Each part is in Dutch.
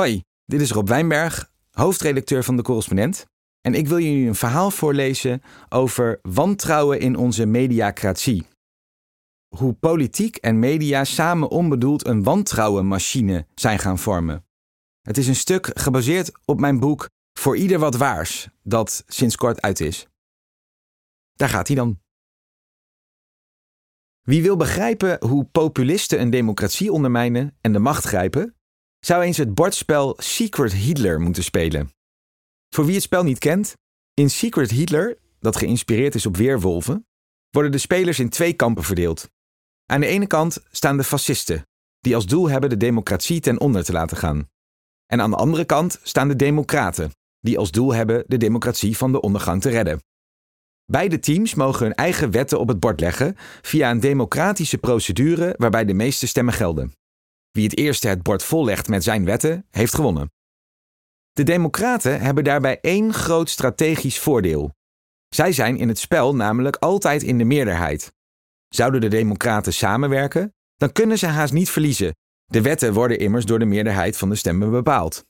Hoi, dit is Rob Wijnberg, hoofdredacteur van De Correspondent. En ik wil jullie een verhaal voorlezen over wantrouwen in onze mediacratie. Hoe politiek en media samen onbedoeld een wantrouwenmachine zijn gaan vormen. Het is een stuk gebaseerd op mijn boek Voor ieder wat waars, dat sinds kort uit is. Daar gaat hij dan. Wie wil begrijpen hoe populisten een democratie ondermijnen en de macht grijpen, zou eens het bordspel Secret Hitler moeten spelen. Voor wie het spel niet kent, in Secret Hitler, dat geïnspireerd is op weerwolven, worden de spelers in twee kampen verdeeld. Aan de ene kant staan de fascisten, die als doel hebben de democratie ten onder te laten gaan. En aan de andere kant staan de democraten, die als doel hebben de democratie van de ondergang te redden. Beide teams mogen hun eigen wetten op het bord leggen via een democratische procedure waarbij de meeste stemmen gelden. Wie het eerste het bord vollegt met zijn wetten, heeft gewonnen. De Democraten hebben daarbij één groot strategisch voordeel. Zij zijn in het spel namelijk altijd in de meerderheid. Zouden de Democraten samenwerken, dan kunnen ze haast niet verliezen. De wetten worden immers door de meerderheid van de stemmen bepaald.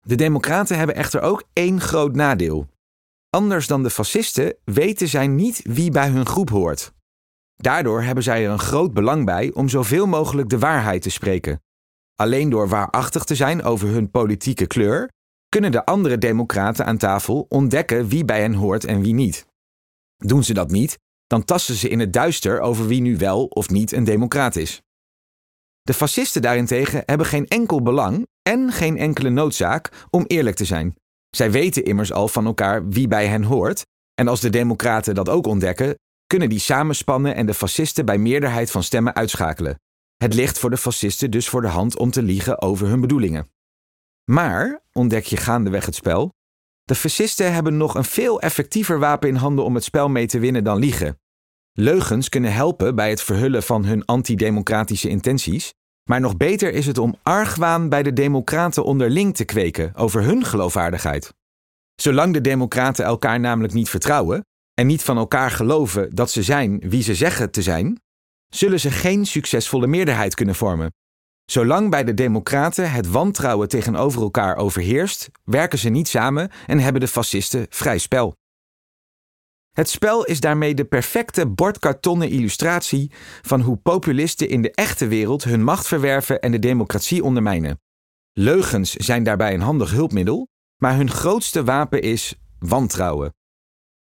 De Democraten hebben echter ook één groot nadeel. Anders dan de fascisten weten zij niet wie bij hun groep hoort. Daardoor hebben zij er een groot belang bij om zoveel mogelijk de waarheid te spreken. Alleen door waarachtig te zijn over hun politieke kleur, kunnen de andere democraten aan tafel ontdekken wie bij hen hoort en wie niet. Doen ze dat niet, dan tasten ze in het duister over wie nu wel of niet een democraat is. De fascisten daarentegen hebben geen enkel belang en geen enkele noodzaak om eerlijk te zijn. Zij weten immers al van elkaar wie bij hen hoort, en als de democraten dat ook ontdekken, kunnen die samenspannen en de fascisten bij meerderheid van stemmen uitschakelen. Het ligt voor de fascisten dus voor de hand om te liegen over hun bedoelingen. Maar, ontdek je gaandeweg het spel, de fascisten hebben nog een veel effectiever wapen in handen om het spel mee te winnen dan liegen. Leugens kunnen helpen bij het verhullen van hun antidemocratische intenties, maar nog beter is het om argwaan bij de democraten onderling te kweken over hun geloofwaardigheid. Zolang de democraten elkaar namelijk niet vertrouwen, en niet van elkaar geloven dat ze zijn wie ze zeggen te zijn, zullen ze geen succesvolle meerderheid kunnen vormen. Zolang bij de Democraten het wantrouwen tegenover elkaar overheerst, werken ze niet samen en hebben de fascisten vrij spel. Het spel is daarmee de perfecte bordkartonnen illustratie van hoe populisten in de echte wereld hun macht verwerven en de democratie ondermijnen. Leugens zijn daarbij een handig hulpmiddel, maar hun grootste wapen is wantrouwen.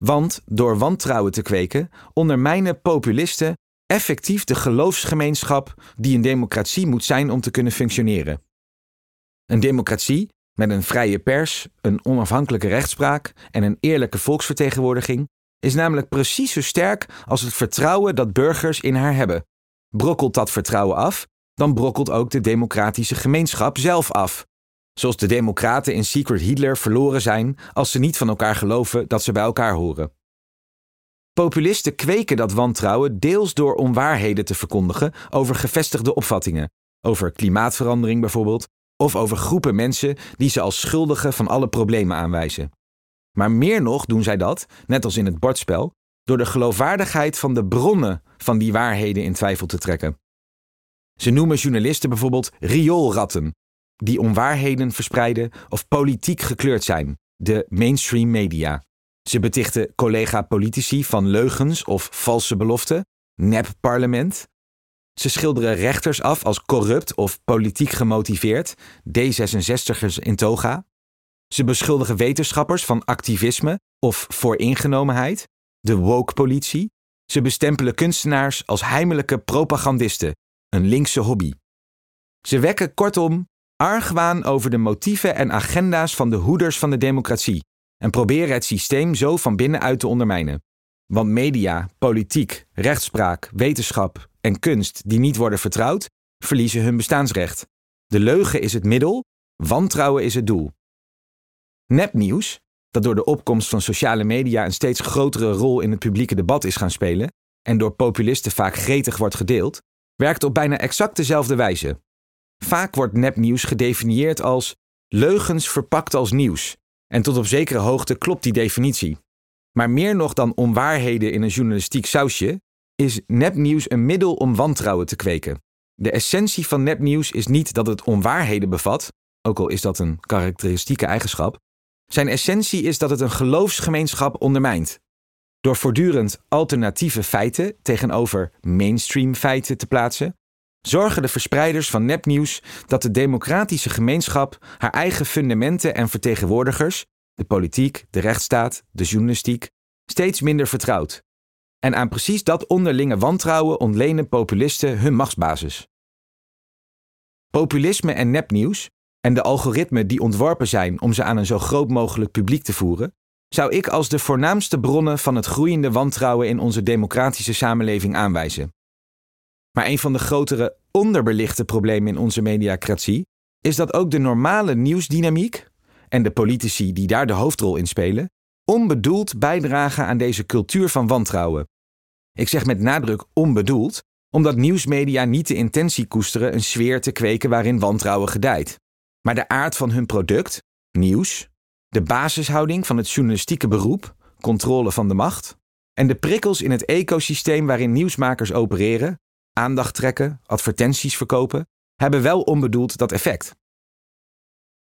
Want door wantrouwen te kweken ondermijnen populisten effectief de geloofsgemeenschap die een democratie moet zijn om te kunnen functioneren. Een democratie met een vrije pers, een onafhankelijke rechtspraak en een eerlijke volksvertegenwoordiging is namelijk precies zo sterk als het vertrouwen dat burgers in haar hebben. Brokkelt dat vertrouwen af, dan brokkelt ook de democratische gemeenschap zelf af. Zoals de Democraten in Secret Hitler verloren zijn als ze niet van elkaar geloven dat ze bij elkaar horen. Populisten kweken dat wantrouwen deels door onwaarheden te verkondigen over gevestigde opvattingen, over klimaatverandering bijvoorbeeld, of over groepen mensen die ze als schuldigen van alle problemen aanwijzen. Maar meer nog doen zij dat, net als in het bordspel, door de geloofwaardigheid van de bronnen van die waarheden in twijfel te trekken. Ze noemen journalisten bijvoorbeeld rioolratten, die onwaarheden verspreiden of politiek gekleurd zijn, de mainstream media. Ze betichten collega-politici van leugens of valse beloften, nep-parlement. Ze schilderen rechters af als corrupt of politiek gemotiveerd, D66ers in toga. Ze beschuldigen wetenschappers van activisme of vooringenomenheid, de woke-politie. Ze bestempelen kunstenaars als heimelijke propagandisten, een linkse hobby. Ze wekken kortom argwaan over de motieven en agenda's van de hoeders van de democratie en proberen het systeem zo van binnenuit te ondermijnen. Want media, politiek, rechtspraak, wetenschap en kunst die niet worden vertrouwd, verliezen hun bestaansrecht. De leugen is het middel, wantrouwen is het doel. Nepnieuws, dat door de opkomst van sociale media een steeds grotere rol in het publieke debat is gaan spelen en door populisten vaak gretig wordt gedeeld, werkt op bijna exact dezelfde wijze. Vaak wordt nepnieuws gedefinieerd als leugens verpakt als nieuws. En tot op zekere hoogte klopt die definitie. Maar meer nog dan onwaarheden in een journalistiek sausje, is nepnieuws een middel om wantrouwen te kweken. De essentie van nepnieuws is niet dat het onwaarheden bevat, ook al is dat een karakteristieke eigenschap, zijn essentie is dat het een geloofsgemeenschap ondermijnt. Door voortdurend alternatieve feiten tegenover mainstream feiten te plaatsen, zorgen de verspreiders van nepnieuws dat de democratische gemeenschap haar eigen fundamenten en vertegenwoordigers, de politiek, de rechtsstaat, de journalistiek, steeds minder vertrouwt. En aan precies dat onderlinge wantrouwen ontlenen populisten hun machtsbasis. Populisme en nepnieuws, en de algoritmen die ontworpen zijn om ze aan een zo groot mogelijk publiek te voeren, zou ik als de voornaamste bronnen van het groeiende wantrouwen in onze democratische samenleving aanwijzen. Maar een van de grotere onderbelichte problemen in onze mediacratie is dat ook de normale nieuwsdynamiek en de politici die daar de hoofdrol in spelen, onbedoeld bijdragen aan deze cultuur van wantrouwen. Ik zeg met nadruk onbedoeld, omdat nieuwsmedia niet de intentie koesteren een sfeer te kweken waarin wantrouwen gedijt. Maar de aard van hun product, nieuws, de basishouding van het journalistieke beroep, controle van de macht, en de prikkels in het ecosysteem waarin nieuwsmakers opereren, aandacht trekken, advertenties verkopen, hebben wel onbedoeld dat effect.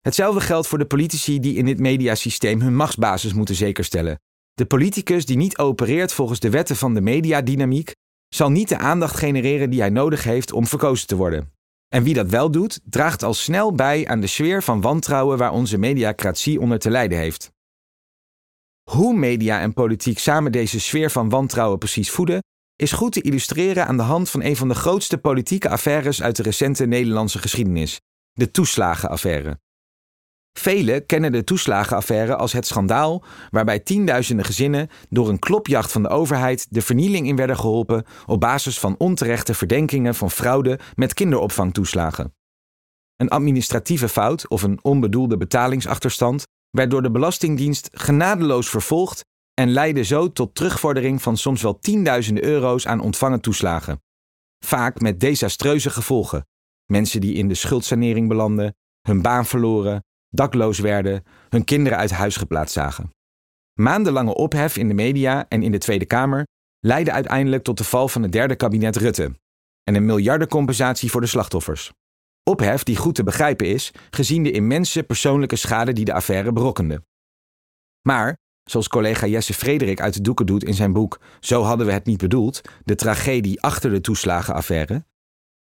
Hetzelfde geldt voor de politici die in dit mediasysteem hun machtsbasis moeten zekerstellen. De politicus die niet opereert volgens de wetten van de mediadynamiek, zal niet de aandacht genereren die hij nodig heeft om verkozen te worden. En wie dat wel doet, draagt al snel bij aan de sfeer van wantrouwen waar onze mediacratie onder te lijden heeft. Hoe media en politiek samen deze sfeer van wantrouwen precies voeden, is goed te illustreren aan de hand van een van de grootste politieke affaires uit de recente Nederlandse geschiedenis, de toeslagenaffaire. Velen kennen de toeslagenaffaire als het schandaal waarbij tienduizenden gezinnen door een klopjacht van de overheid de vernieling in werden geholpen op basis van onterechte verdenkingen van fraude met kinderopvangtoeslagen. Een administratieve fout of een onbedoelde betalingsachterstand werd door de Belastingdienst genadeloos vervolgd en leidde zo tot terugvordering van soms wel tienduizenden euro's aan ontvangen toeslagen. Vaak met desastreuze gevolgen. Mensen die in de schuldsanering belanden, hun baan verloren, dakloos werden, hun kinderen uit huis geplaatst zagen. Maandenlange ophef in de media en in de Tweede Kamer leidde uiteindelijk tot de val van het derde kabinet Rutte en een miljardencompensatie voor de slachtoffers. Ophef die goed te begrijpen is, gezien de immense persoonlijke schade die de affaire berokkende. Maar, zoals collega Jesse Frederik uit de doeken doet in zijn boek Zo hadden we het niet bedoeld, de tragedie achter de toeslagenaffaire,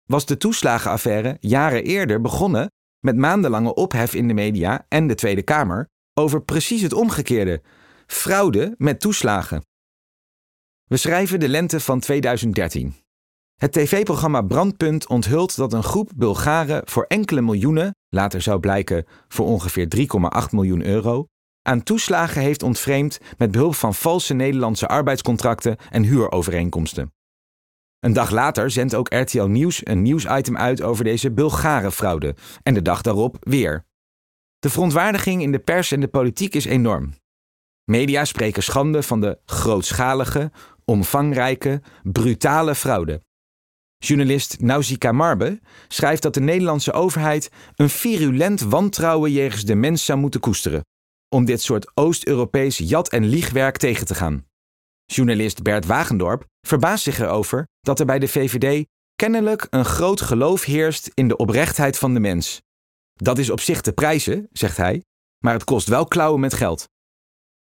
was de toeslagenaffaire jaren eerder begonnen met maandenlange ophef in de media en de Tweede Kamer over precies het omgekeerde: fraude met toeslagen. We schrijven de lente van 2013. Het tv-programma Brandpunt onthult dat een groep Bulgaren voor enkele miljoenen, later zou blijken voor ongeveer 3,8 miljoen euro, aan toeslagen heeft ontvreemd met behulp van valse Nederlandse arbeidscontracten en huurovereenkomsten. Een dag later zendt ook RTL Nieuws een nieuwsitem uit over deze Bulgare-fraude en de dag daarop weer. De verontwaardiging in de pers en de politiek is enorm. Media spreken schande van de grootschalige, omvangrijke, brutale fraude. Journalist Nausicaa Marbe schrijft dat de Nederlandse overheid een virulent wantrouwen jegens de mens zou moeten koesteren om dit soort Oost-Europees jat- en liegwerk tegen te gaan. Journalist Bert Wagendorp verbaast zich erover dat er bij de VVD kennelijk een groot geloof heerst in de oprechtheid van de mens. Dat is op zich te prijzen, zegt hij, maar het kost wel klauwen met geld.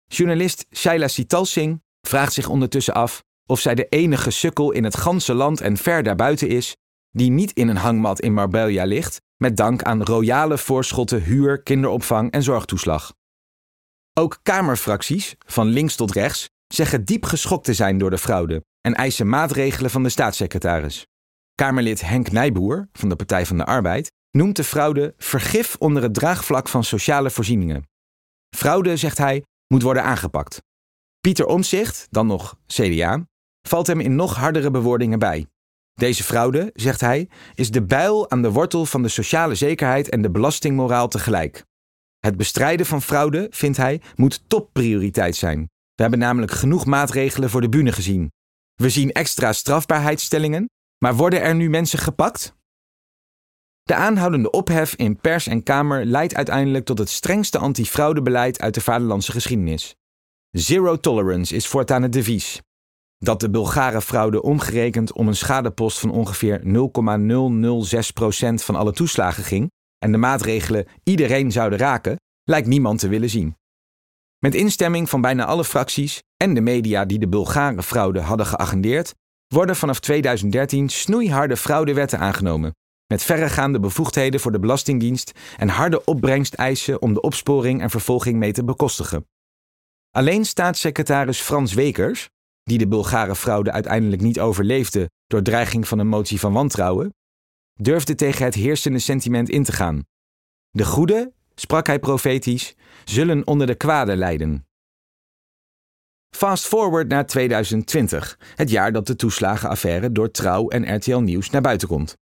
Journalist Shaila Sitalsing vraagt zich ondertussen af of zij de enige sukkel in het ganse land en ver daarbuiten is die niet in een hangmat in Marbella ligt, met dank aan royale voorschotten huur, kinderopvang en zorgtoeslag. Ook Kamerfracties, van links tot rechts, zeggen diep geschokt te zijn door de fraude en eisen maatregelen van de staatssecretaris. Kamerlid Henk Nijboer van de Partij van de Arbeid noemt de fraude vergif onder het draagvlak van sociale voorzieningen. Fraude, zegt hij, moet worden aangepakt. Pieter Omzicht, dan nog CDA, valt hem in nog hardere bewoordingen bij. Deze fraude, zegt hij, is de bijl aan de wortel van de sociale zekerheid en de belastingmoraal tegelijk. Het bestrijden van fraude, vindt hij, moet topprioriteit zijn. We hebben namelijk genoeg maatregelen voor de bühne gezien. We zien extra strafbaarheidsstellingen, maar worden er nu mensen gepakt? De aanhoudende ophef in pers en kamer leidt uiteindelijk tot het strengste antifraudebeleid uit de vaderlandse geschiedenis. Zero tolerance is voortaan het devies. Dat de Bulgare fraude omgerekend om een schadepost van ongeveer 0,006% van alle toeslagen ging, en de maatregelen iedereen zouden raken, lijkt niemand te willen zien. Met instemming van bijna alle fracties en de media die de Bulgare fraude hadden geagendeerd, worden vanaf 2013 snoeiharde fraudewetten aangenomen, met verregaande bevoegdheden voor de Belastingdienst en harde opbrengsteisen om de opsporing en vervolging mee te bekostigen. Alleen staatssecretaris Frans Wekers, die de Bulgare fraude uiteindelijk niet overleefde door dreiging van een motie van wantrouwen, durfde tegen het heersende sentiment in te gaan. De goede, sprak hij profetisch, zullen onder de kwade lijden. Fast forward naar 2020, het jaar dat de toeslagenaffaire door Trouw en RTL Nieuws naar buiten komt.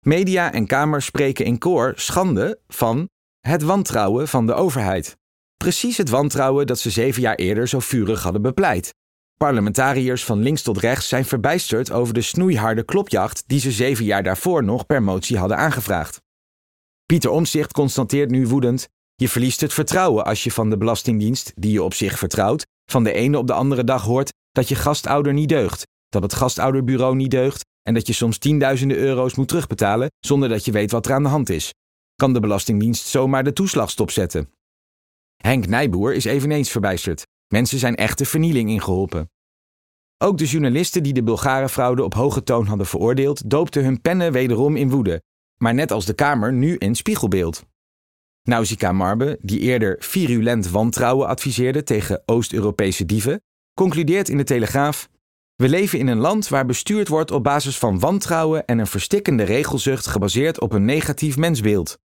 Media en Kamer spreken in koor schande van het wantrouwen van de overheid. Precies het wantrouwen dat ze zeven jaar eerder zo vurig hadden bepleit. Parlementariërs van links tot rechts zijn verbijsterd over de snoeiharde klopjacht die ze zeven jaar daarvoor nog per motie hadden aangevraagd. Pieter Omzicht constateert nu woedend: Je verliest het vertrouwen als je van de Belastingdienst, die je op zich vertrouwt, van de ene op de andere dag hoort dat je gastouder niet deugt, dat het gastouderbureau niet deugt en dat je soms tienduizenden euro's moet terugbetalen zonder dat je weet wat er aan de hand is. Kan de Belastingdienst zomaar de toeslag stopzetten? Henk Nijboer is eveneens verbijsterd. Mensen zijn echt de vernieling ingeholpen. Ook de journalisten die de Bulgarenfraude op hoge toon hadden veroordeeld, doopten hun pennen wederom in woede, maar net als de Kamer nu in spiegelbeeld. Nausicaa Marbe, die eerder virulent wantrouwen adviseerde tegen Oost-Europese dieven, concludeert in de Telegraaf: We leven in een land waar bestuurd wordt op basis van wantrouwen en een verstikkende regelzucht gebaseerd op een negatief mensbeeld.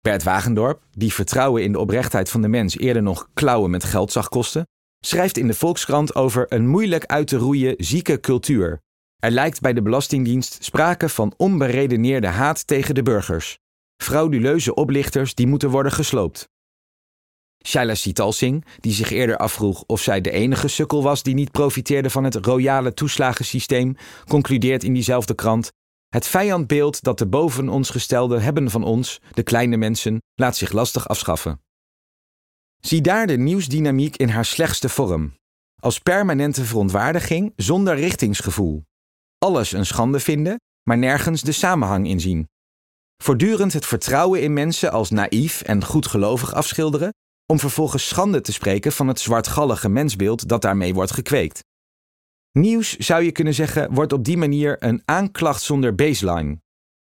Bert Wagendorp, die vertrouwen in de oprechtheid van de mens eerder nog klauwen met geld zag kosten, schrijft in de Volkskrant over een moeilijk uit te roeien zieke cultuur. Er lijkt bij de Belastingdienst sprake van onberedeneerde haat tegen de burgers. Frauduleuze oplichters die moeten worden gesloopt. Shaila Sital Singh, die zich eerder afvroeg of zij de enige sukkel was die niet profiteerde van het royale toeslagensysteem, concludeert in diezelfde krant: Het vijandbeeld dat de boven ons gestelde hebben van ons, de kleine mensen, laat zich lastig afschaffen. Zie daar de nieuwsdynamiek in haar slechtste vorm. Als permanente verontwaardiging zonder richtingsgevoel. Alles een schande vinden, maar nergens de samenhang inzien. Voortdurend het vertrouwen in mensen als naïef en goedgelovig afschilderen, om vervolgens schande te spreken van het zwartgallige mensbeeld dat daarmee wordt gekweekt. Nieuws, zou je kunnen zeggen, wordt op die manier een aanklacht zonder baseline.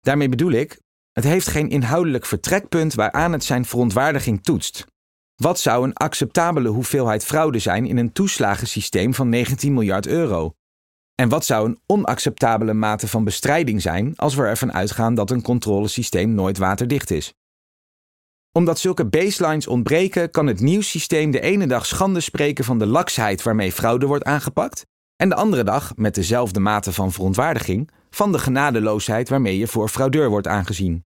Daarmee bedoel ik, het heeft geen inhoudelijk vertrekpunt waaraan het zijn verontwaardiging toetst. Wat zou een acceptabele hoeveelheid fraude zijn in een toeslagensysteem van 19 miljard euro? En wat zou een onacceptabele mate van bestrijding zijn als we ervan uitgaan dat een controlesysteem nooit waterdicht is? Omdat zulke baselines ontbreken, kan het nieuwssysteem de ene dag schande spreken van de laksheid waarmee fraude wordt aangepakt, en de andere dag, met dezelfde mate van verontwaardiging, van de genadeloosheid waarmee je voor fraudeur wordt aangezien.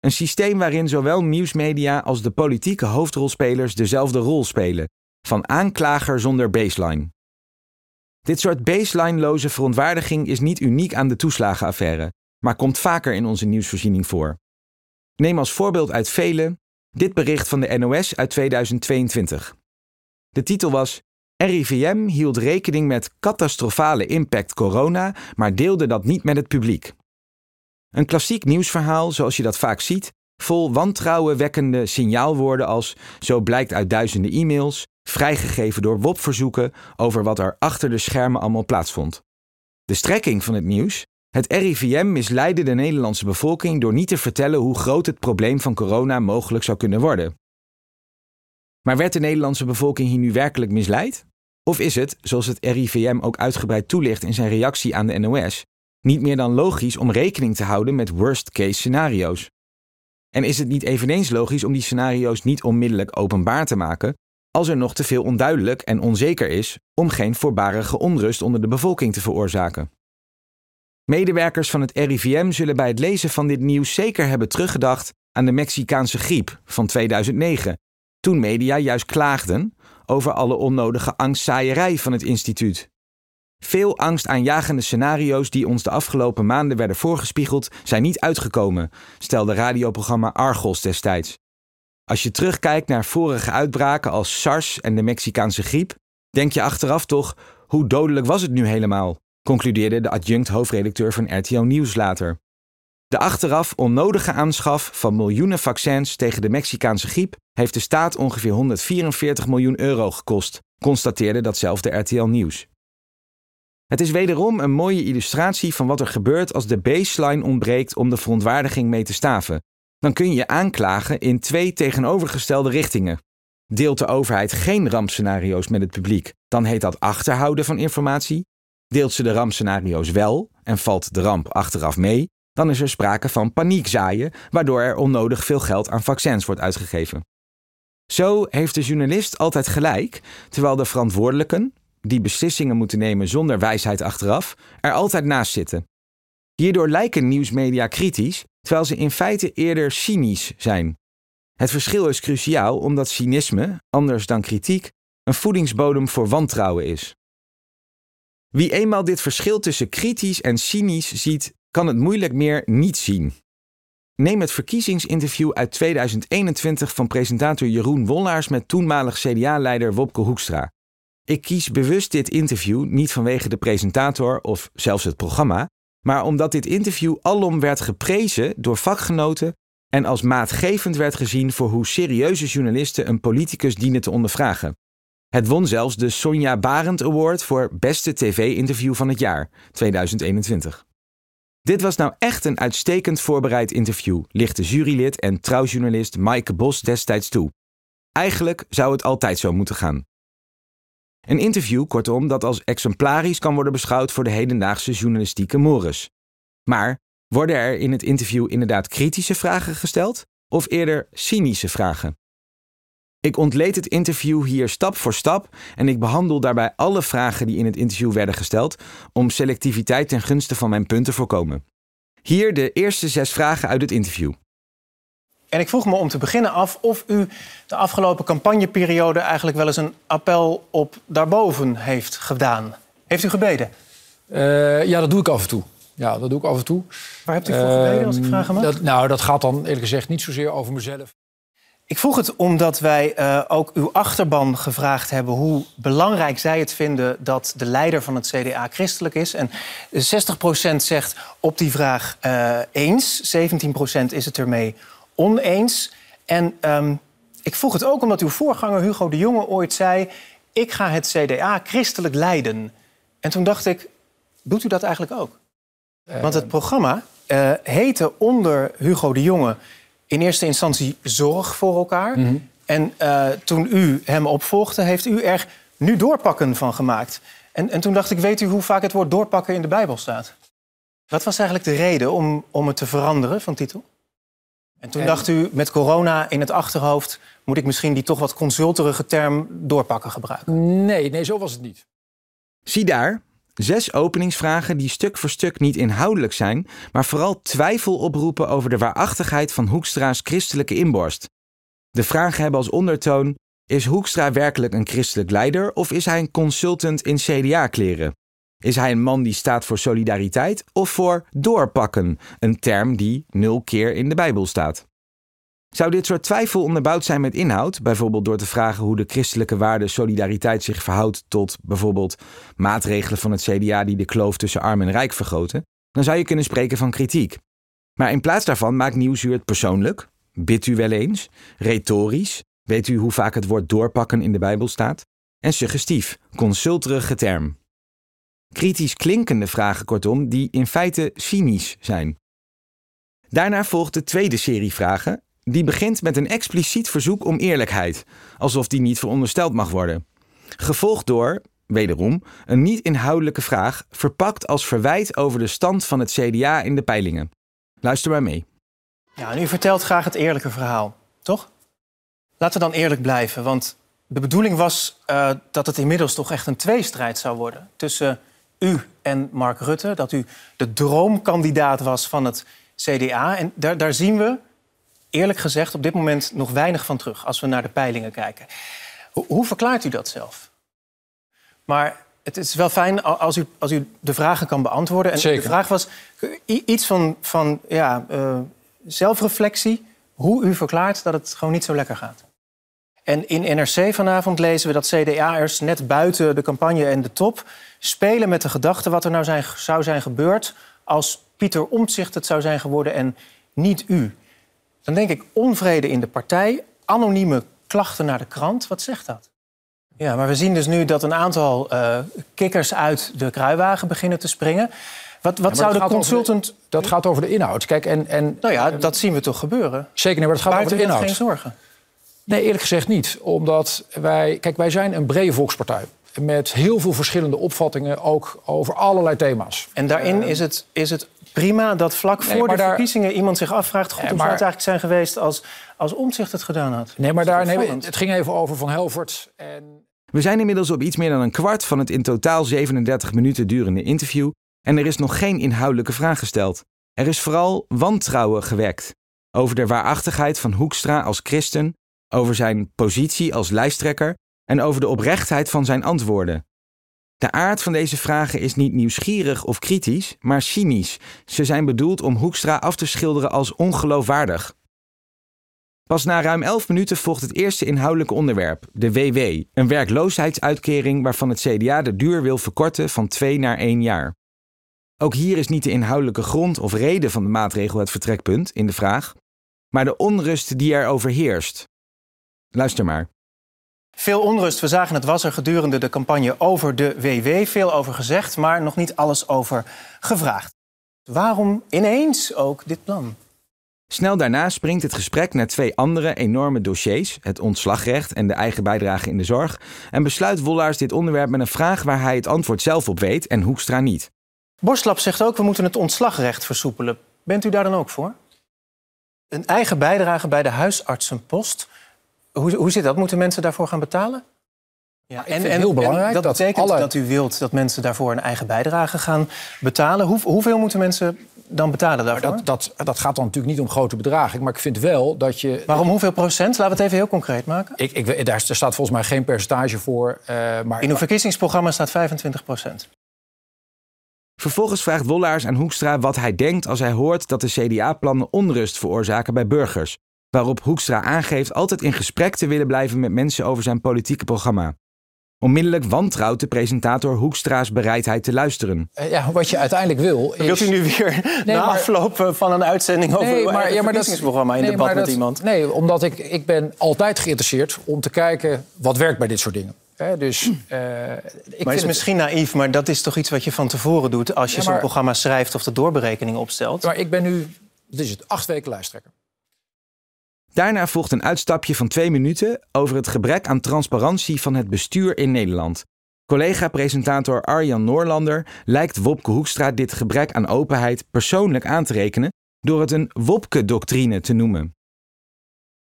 Een systeem waarin zowel nieuwsmedia als de politieke hoofdrolspelers dezelfde rol spelen, van aanklager zonder baseline. Dit soort baseline-loze verontwaardiging is niet uniek aan de toeslagenaffaire, maar komt vaker in onze nieuwsvoorziening voor. Neem als voorbeeld uit vele dit bericht van de NOS uit 2022. De titel was RIVM hield rekening met catastrofale impact corona, maar deelde dat niet met het publiek. Een klassiek nieuwsverhaal, zoals je dat vaak ziet, vol wantrouwenwekkende signaalwoorden als zo blijkt uit duizenden e-mails, vrijgegeven door WOP-verzoeken over wat er achter de schermen allemaal plaatsvond. De strekking van het nieuws? Het RIVM misleidde de Nederlandse bevolking door niet te vertellen hoe groot het probleem van corona mogelijk zou kunnen worden. Maar werd de Nederlandse bevolking hier nu werkelijk misleid? Of is het, zoals het RIVM ook uitgebreid toelicht in zijn reactie aan de NOS, niet meer dan logisch om rekening te houden met worst-case scenario's? En is het niet eveneens logisch om die scenario's niet onmiddellijk openbaar te maken, als er nog te veel onduidelijk en onzeker is om geen voorbarige onrust onder de bevolking te veroorzaken? Medewerkers van het RIVM zullen bij het lezen van dit nieuws zeker hebben teruggedacht aan de Mexicaanse griep van 2009, toen media juist klaagden over alle onnodige angstzaaierij van het instituut. Veel angstaanjagende scenario's die ons de afgelopen maanden werden voorgespiegeld, zijn niet uitgekomen, stelde radioprogramma Argos destijds. Als je terugkijkt naar vorige uitbraken als SARS en de Mexicaanse griep, denk je achteraf toch: hoe dodelijk was het nu helemaal? concludeerde de adjunct hoofdredacteur van RTO Nieuws later. De achteraf onnodige aanschaf van miljoenen vaccins tegen de Mexicaanse griep heeft de staat ongeveer 144 miljoen euro gekost, constateerde datzelfde RTL Nieuws. Het is wederom een mooie illustratie van wat er gebeurt als de baseline ontbreekt om de verontwaardiging mee te staven. Dan kun je aanklagen in twee tegenovergestelde richtingen. Deelt de overheid geen rampscenario's met het publiek, dan heet dat achterhouden van informatie. Deelt ze de rampscenario's wel en valt de ramp achteraf mee, dan is er sprake van paniekzaaien, waardoor er onnodig veel geld aan vaccins wordt uitgegeven. Zo heeft de journalist altijd gelijk, terwijl de verantwoordelijken, die beslissingen moeten nemen zonder wijsheid achteraf, er altijd naast zitten. Hierdoor lijken nieuwsmedia kritisch, terwijl ze in feite eerder cynisch zijn. Het verschil is cruciaal omdat cynisme, anders dan kritiek, een voedingsbodem voor wantrouwen is. Wie eenmaal dit verschil tussen kritisch en cynisch ziet, kan het moeilijk meer niet zien. Neem het verkiezingsinterview uit 2021 van presentator Jeroen Wollaars met toenmalig CDA-leider Wopke Hoekstra. Ik kies bewust dit interview niet vanwege de presentator of zelfs het programma, maar omdat dit interview alom werd geprezen door vakgenoten en als maatgevend werd gezien voor hoe serieuze journalisten een politicus dienen te ondervragen. Het won zelfs de Sonja Barend Award voor Beste TV-interview van het jaar 2021. Dit was nou echt een uitstekend voorbereid interview, lichtte jurylid en trouwjournalist Maaike Bos destijds toe. Eigenlijk zou het altijd zo moeten gaan. Een interview, kortom, dat als exemplarisch kan worden beschouwd voor de hedendaagse journalistieke mores. Maar worden er in het interview inderdaad kritische vragen gesteld of eerder cynische vragen? Ik ontleed het interview hier stap voor stap en ik behandel daarbij alle vragen die in het interview werden gesteld om selectiviteit ten gunste van mijn punt te voorkomen. Hier de eerste zes vragen uit het interview. En ik vroeg me om te beginnen af of u de afgelopen campagneperiode eigenlijk wel eens een appel op daarboven heeft gedaan. Heeft u gebeden? Uh, ja, dat doe ik af en toe. Ja, dat doe ik af en toe. Waar hebt u voor gebeden, als ik ehm, vragen mag? Dat, nou, dat gaat dan eerlijk gezegd niet zozeer over mezelf. Ik vroeg het omdat wij uh, ook uw achterban gevraagd hebben hoe belangrijk zij het vinden dat de leider van het CDA christelijk is. En 60% zegt op die vraag uh, eens, 17% is het ermee oneens. En um, ik vroeg het ook omdat uw voorganger Hugo de Jonge ooit zei: Ik ga het CDA christelijk leiden. En toen dacht ik: Doet u dat eigenlijk ook? Want het programma uh, heette onder Hugo de Jonge in eerste instantie Zorg voor elkaar. Mhm. En uh, toen u hem opvolgde, heeft u er nu doorpakken van gemaakt. En, en toen dacht ik, weet u hoe vaak het woord doorpakken in de Bijbel staat? Wat was eigenlijk de reden om, om het te veranderen van titel? En toen dacht u, met corona in het achterhoofd... moet ik misschien die toch wat consulterige term doorpakken gebruiken? Nee, nee, zo was het niet. Zie daar, Zes openingsvragen die stuk voor stuk niet inhoudelijk zijn, maar vooral twijfel oproepen over de waarachtigheid van Hoekstra's christelijke inborst. De vragen hebben als ondertoon: is Hoekstra werkelijk een christelijk leider of is hij een consultant in CDA-kleren? Is hij een man die staat voor solidariteit of voor doorpakken, een term die nul keer in de Bijbel staat? Zou dit soort twijfel onderbouwd zijn met inhoud, bijvoorbeeld door te vragen hoe de christelijke waarde solidariteit zich verhoudt tot bijvoorbeeld maatregelen van het CDA die de kloof tussen arm en rijk vergroten, dan zou je kunnen spreken van kritiek. Maar in plaats daarvan maakt Nieuwsuur het persoonlijk, bidt u wel eens, retorisch, weet u hoe vaak het woord doorpakken in de Bijbel staat, en suggestief, consulterige term. Kritisch klinkende vragen kortom, die in feite cynisch zijn. Daarna volgt de tweede serie vragen, die begint met een expliciet verzoek om eerlijkheid, alsof die niet verondersteld mag worden. Gevolgd door, wederom, een niet-inhoudelijke vraag, verpakt als verwijt over de stand van het CDA in de peilingen. Luister maar mee. Ja, en u vertelt graag het eerlijke verhaal, toch? Laten we dan eerlijk blijven, want de bedoeling was uh, dat het inmiddels toch echt een tweestrijd zou worden tussen u en Mark Rutte. Dat u de droomkandidaat was van het CDA. En daar, daar zien we eerlijk gezegd op dit moment nog weinig van terug als we naar de peilingen kijken. Hoe, hoe verklaart u dat zelf? Maar het is wel fijn als u, als u de vragen kan beantwoorden. En Zeker. de vraag was iets van, van ja, uh, zelfreflectie. Hoe u verklaart dat het gewoon niet zo lekker gaat. En in NRC vanavond lezen we dat CDA'ers net buiten de campagne en de top spelen met de gedachte wat er nou zijn, zou zijn gebeurd als Pieter Omtzigt het zou zijn geworden en niet u. Dan denk ik onvrede in de partij, anonieme klachten naar de krant. Wat zegt dat? Ja, maar we zien dus nu dat een aantal uh, kikkers uit de kruiwagen beginnen te springen. Wat, wat zou de consultant... dat gaat over de inhoud. Kijk, en, en, nou ja, dat zien we toch gebeuren? Zeker, maar het gaat over de inhoud. geen zorgen? Nee, eerlijk gezegd niet. Omdat wij... Kijk, wij zijn een brede volkspartij. Met heel veel verschillende opvattingen, ook over allerlei thema's. En daarin is, het, is het prima dat vlak voor de verkiezingen iemand zich afvraagt... goed, hoe zou het eigenlijk zijn geweest als, als Omtzigt het gedaan had? Nee, maar daar, nee, het ging even over Van Helvert en... We zijn inmiddels op iets meer dan een kwart van het in totaal 37 minuten durende interview... en er is nog geen inhoudelijke vraag gesteld. Er is vooral wantrouwen gewekt. Over de waarachtigheid van Hoekstra als christen... over zijn positie als lijsttrekker... en over de oprechtheid van zijn antwoorden. De aard van deze vragen is niet nieuwsgierig of kritisch, maar cynisch. Ze zijn bedoeld om Hoekstra af te schilderen als ongeloofwaardig. Pas na ruim 11 minuten volgt het eerste inhoudelijke onderwerp, de WW, een werkloosheidsuitkering waarvan het CDA de duur wil verkorten van 2 naar 1 jaar. Ook hier is niet de inhoudelijke grond of reden van de maatregel het vertrekpunt in de vraag, maar de onrust die er overheerst. Luister maar. Veel onrust, we zagen het was er gedurende de campagne over de WW. Veel over gezegd, maar nog niet alles over gevraagd. Waarom ineens ook dit plan? Snel daarna springt het gesprek naar twee andere enorme dossiers, het ontslagrecht en de eigen bijdrage in de zorg, en besluit Wollaars dit onderwerp met een vraag waar hij het antwoord zelf op weet en Hoekstra niet. Borstlap zegt ook, we moeten het ontslagrecht versoepelen. Bent u daar dan ook voor? Een eigen bijdrage bij de huisartsenpost hoe, hoe zit dat? Moeten mensen daarvoor gaan betalen? Ja, en, en, heel belangrijk. dat, betekent dat u wilt dat mensen daarvoor een eigen bijdrage gaan betalen. Hoe, hoeveel moeten mensen dan betalen daarvoor? Dat, dat, dat, gaat dan natuurlijk niet om grote bedragen. Maar ik vind wel dat je... Waarom hoeveel procent? Laten we het even heel concreet maken. Ik, ik, daar staat volgens mij geen percentage voor. Uh, maar, In uw verkiezingsprogramma staat 25 procent. Vervolgens vraagt Wollaars aan Hoekstra wat hij denkt als hij hoort dat de CDA-plannen onrust veroorzaken bij burgers waarop Hoekstra aangeeft altijd in gesprek te willen blijven met mensen over zijn politieke programma. Onmiddellijk wantrouwt de presentator Hoekstra's bereidheid te luisteren. Eh, ja, wat je uiteindelijk wil. Is... Wilt u nu weer nee, na afloop van een uitzending over nee, maar, ja, maar dat programma in debat met iemand? Nee, omdat ik, ik ben altijd geïnteresseerd om te kijken wat werkt bij dit soort dingen. dus, uh, ik maar is misschien naïef, maar dat is toch iets wat je van tevoren doet als je zo'n programma schrijft of de doorberekening opstelt? Maar ik ben nu, dit is het, acht weken lijsttrekker. Daarna volgt een uitstapje van twee minuten over het gebrek aan transparantie van het bestuur in Nederland. Collega-presentator Arjan Noorlander lijkt Wopke Hoekstra dit gebrek aan openheid persoonlijk aan te rekenen door het een Wopke-doctrine te noemen.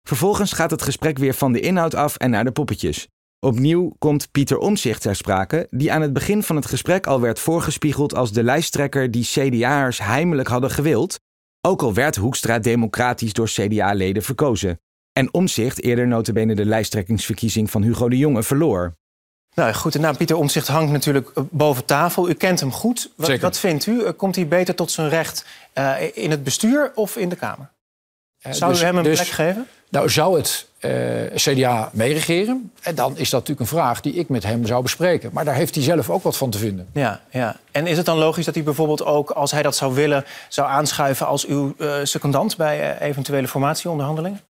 Vervolgens gaat het gesprek weer van de inhoud af en naar de poppetjes. Opnieuw komt Pieter Omzicht ter sprake, die aan het begin van het gesprek al werd voorgespiegeld als de lijsttrekker die CDA'ers heimelijk hadden gewild, ook al werd Hoekstra democratisch door CDA-leden verkozen. En Omzicht eerder notabene de lijsttrekkingsverkiezing van Hugo de Jonge verloor. Nou goed, de naam Pieter Omzicht hangt natuurlijk eh, boven tafel. U kent hem goed. Wat, wat vindt u? Eh, komt hij beter tot zijn recht uh, in het bestuur of in de Kamer? Zou dus, u hem een dus, plek geven? Nou, zou het CDA meeregeren? En dan is dat natuurlijk een vraag die ik met hem zou bespreken. Maar daar heeft hij zelf ook wat van te vinden. Ja, ja. En is het dan logisch dat hij bijvoorbeeld ook, als hij dat zou willen... zou aanschuiven als uw uh, secondant bij uh, eventuele formatieonderhandelingen?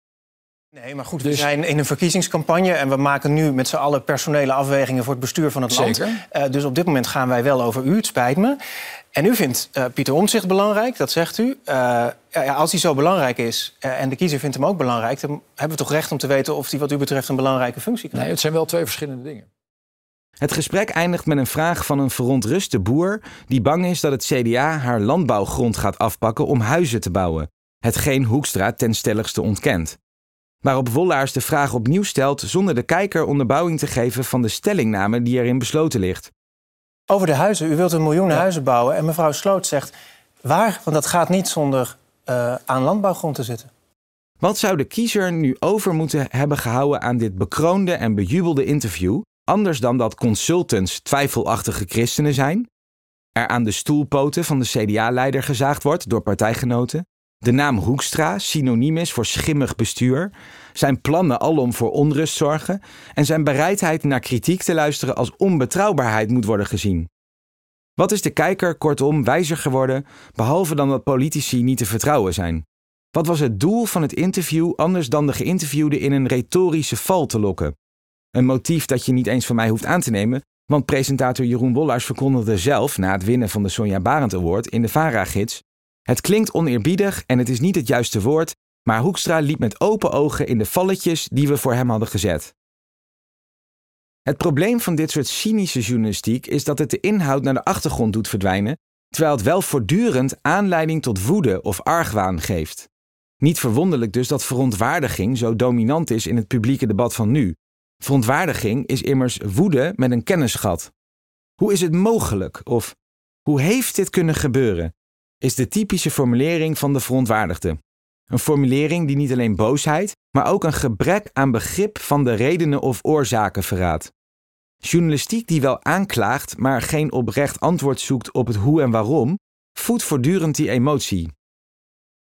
Nee, maar goed, we dus- zijn in een verkiezingscampagne... en we maken nu met z'n allen personele afwegingen voor het bestuur van het Zeker. land. dus op dit moment gaan wij wel over u, het spijt me. En u vindt uh, Pieter Omtzigt belangrijk, dat zegt u. Uh, als hij zo belangrijk is uh, en de kiezer vindt hem ook belangrijk... dan hebben we toch recht om te weten of hij wat u betreft een belangrijke functie krijgt? Nee, het zijn wel twee verschillende dingen. Het gesprek eindigt met een vraag van een verontruste boer... die bang is dat het CDA haar landbouwgrond gaat afpakken om huizen te bouwen. Hetgeen Hoekstra ten stelligste ontkent. Waarop Wollaars de vraag opnieuw stelt zonder de kijker onderbouwing te geven van de stellingname die erin besloten ligt. Over de huizen. U wilt een miljoen huizen bouwen. En mevrouw Sloot zegt, waar? Want dat gaat niet zonder uh, aan landbouwgrond te zitten. Wat zou de kiezer nu over moeten hebben gehouden aan dit bekroonde en bejubelde interview, anders dan dat consultants twijfelachtige christenen zijn, er aan de stoelpoten van de CDA-leider gezaagd wordt door partijgenoten, de naam Hoekstra synoniem is voor schimmig bestuur, zijn plannen alom voor onrust zorgen en zijn bereidheid naar kritiek te luisteren als onbetrouwbaarheid moet worden gezien. Wat is de kijker kortom wijzer geworden, behalve dan dat politici niet te vertrouwen zijn? Wat was het doel van het interview anders dan de geïnterviewde in een retorische val te lokken? Een motief dat je niet eens van mij hoeft aan te nemen, want presentator Jeroen Wollars verkondigde zelf na het winnen van de Sonja Barend Award in de VARA-gids: Het klinkt oneerbiedig en het is niet het juiste woord, maar Hoekstra liep met open ogen in de valletjes die we voor hem hadden gezet. Het probleem van dit soort cynische journalistiek is dat het de inhoud naar de achtergrond doet verdwijnen, terwijl het wel voortdurend aanleiding tot woede of argwaan geeft. Niet verwonderlijk dus dat verontwaardiging zo dominant is in het publieke debat van nu. Verontwaardiging is immers woede met een kennisgat. Hoe is het mogelijk of hoe heeft dit kunnen gebeuren? Is de typische formulering van de verontwaardigde. Een formulering die niet alleen boosheid, maar ook een gebrek aan begrip van de redenen of oorzaken verraadt. Journalistiek die wel aanklaagt, maar geen oprecht antwoord zoekt op het hoe en waarom, voedt voortdurend die emotie.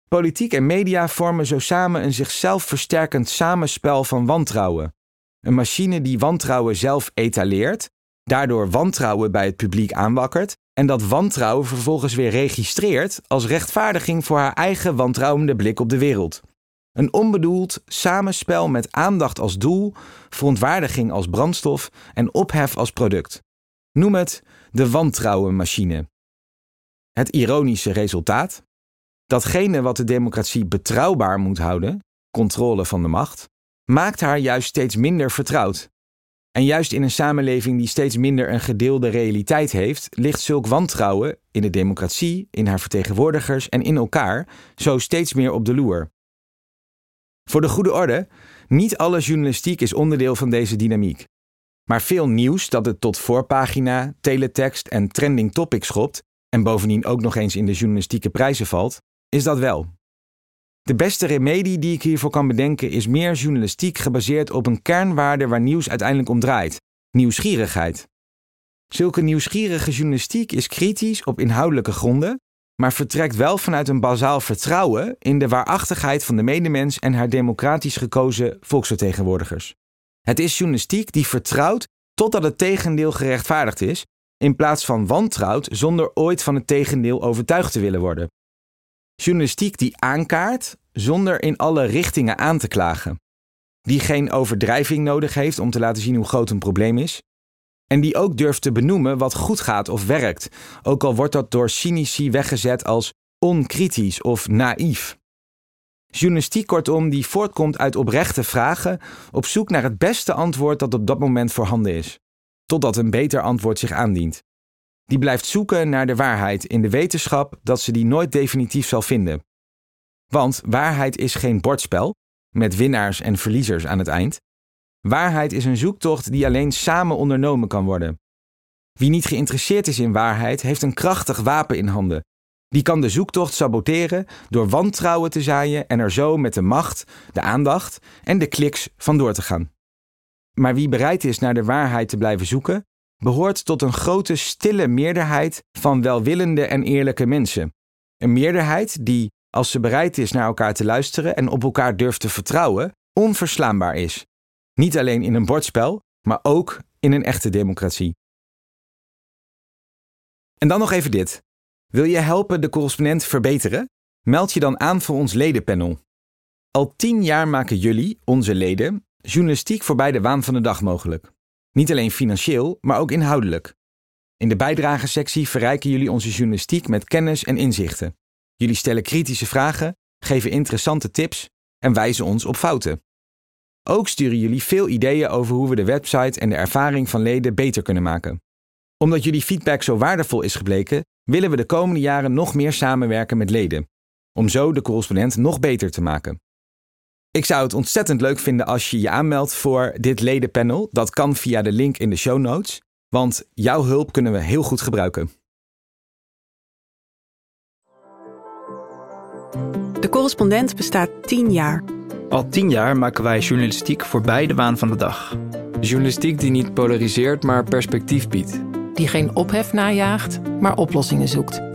Politiek en media vormen zo samen een zichzelf versterkend samenspel van wantrouwen. Een machine die wantrouwen zelf etaleert, daardoor wantrouwen bij het publiek aanwakkert en dat wantrouwen vervolgens weer registreert als rechtvaardiging voor haar eigen wantrouwende blik op de wereld. Een onbedoeld samenspel met aandacht als doel, verontwaardiging als brandstof en ophef als product. Noem het de wantrouwenmachine. Het ironische resultaat? Datgene wat de democratie betrouwbaar moet houden, controle van de macht, maakt haar juist steeds minder vertrouwd. En juist in een samenleving die steeds minder een gedeelde realiteit heeft, ligt zulk wantrouwen in de democratie, in haar vertegenwoordigers en in elkaar zo steeds meer op de loer. Voor de goede orde, niet alle journalistiek is onderdeel van deze dynamiek. Maar veel nieuws dat het tot voorpagina, teletext en trending topic schopt, en bovendien ook nog eens in de journalistieke prijzen valt, is dat wel. De beste remedie die ik hiervoor kan bedenken is meer journalistiek gebaseerd op een kernwaarde waar nieuws uiteindelijk om draait: nieuwsgierigheid. Zulke nieuwsgierige journalistiek is kritisch op inhoudelijke gronden, maar vertrekt wel vanuit een bazaal vertrouwen in de waarachtigheid van de medemens en haar democratisch gekozen volksvertegenwoordigers. Het is journalistiek die vertrouwt totdat het tegendeel gerechtvaardigd is, in plaats van wantrouwt zonder ooit van het tegendeel overtuigd te willen worden. Journalistiek die aankaart zonder in alle richtingen aan te klagen. Die geen overdrijving nodig heeft om te laten zien hoe groot een probleem is. En die ook durft te benoemen wat goed gaat of werkt, ook al wordt dat door cynici weggezet als onkritisch of naïef. Journalistiek kortom die voortkomt uit oprechte vragen op zoek naar het beste antwoord dat op dat moment voorhanden is, totdat een beter antwoord zich aandient. Die blijft zoeken naar de waarheid in de wetenschap dat ze die nooit definitief zal vinden. Want waarheid is geen bordspel met winnaars en verliezers aan het eind. Waarheid is een zoektocht die alleen samen ondernomen kan worden. Wie niet geïnteresseerd is in waarheid, heeft een krachtig wapen in handen. Die kan de zoektocht saboteren door wantrouwen te zaaien en er zo met de macht, de aandacht en de kliks vandoor te gaan. Maar wie bereid is naar de waarheid te blijven zoeken, behoort tot een grote stille meerderheid van welwillende en eerlijke mensen. Een meerderheid die, als ze bereid is naar elkaar te luisteren en op elkaar durft te vertrouwen, onverslaanbaar is. Niet alleen in een bordspel, maar ook in een echte democratie. En dan nog even dit. Wil je helpen de correspondent verbeteren? Meld je dan aan voor ons ledenpanel. Al tien jaar maken jullie, onze leden, journalistiek voorbij de waan van de dag mogelijk. Niet alleen financieel, maar ook inhoudelijk. In de bijdragesectie verrijken jullie onze journalistiek met kennis en inzichten. Jullie stellen kritische vragen, geven interessante tips en wijzen ons op fouten. Ook sturen jullie veel ideeën over hoe we de website en de ervaring van leden beter kunnen maken. Omdat jullie feedback zo waardevol is gebleken, willen we de komende jaren nog meer samenwerken met leden, om zo de correspondent nog beter te maken. Ik zou het ontzettend leuk vinden als je je aanmeldt voor dit ledenpanel. Dat kan via de link in de show notes, want jouw hulp kunnen we heel goed gebruiken. De correspondent bestaat 10 jaar. Al tien jaar maken wij journalistiek voorbij de waan van de dag. Journalistiek die niet polariseert, maar perspectief biedt. Die geen ophef najaagt, maar oplossingen zoekt.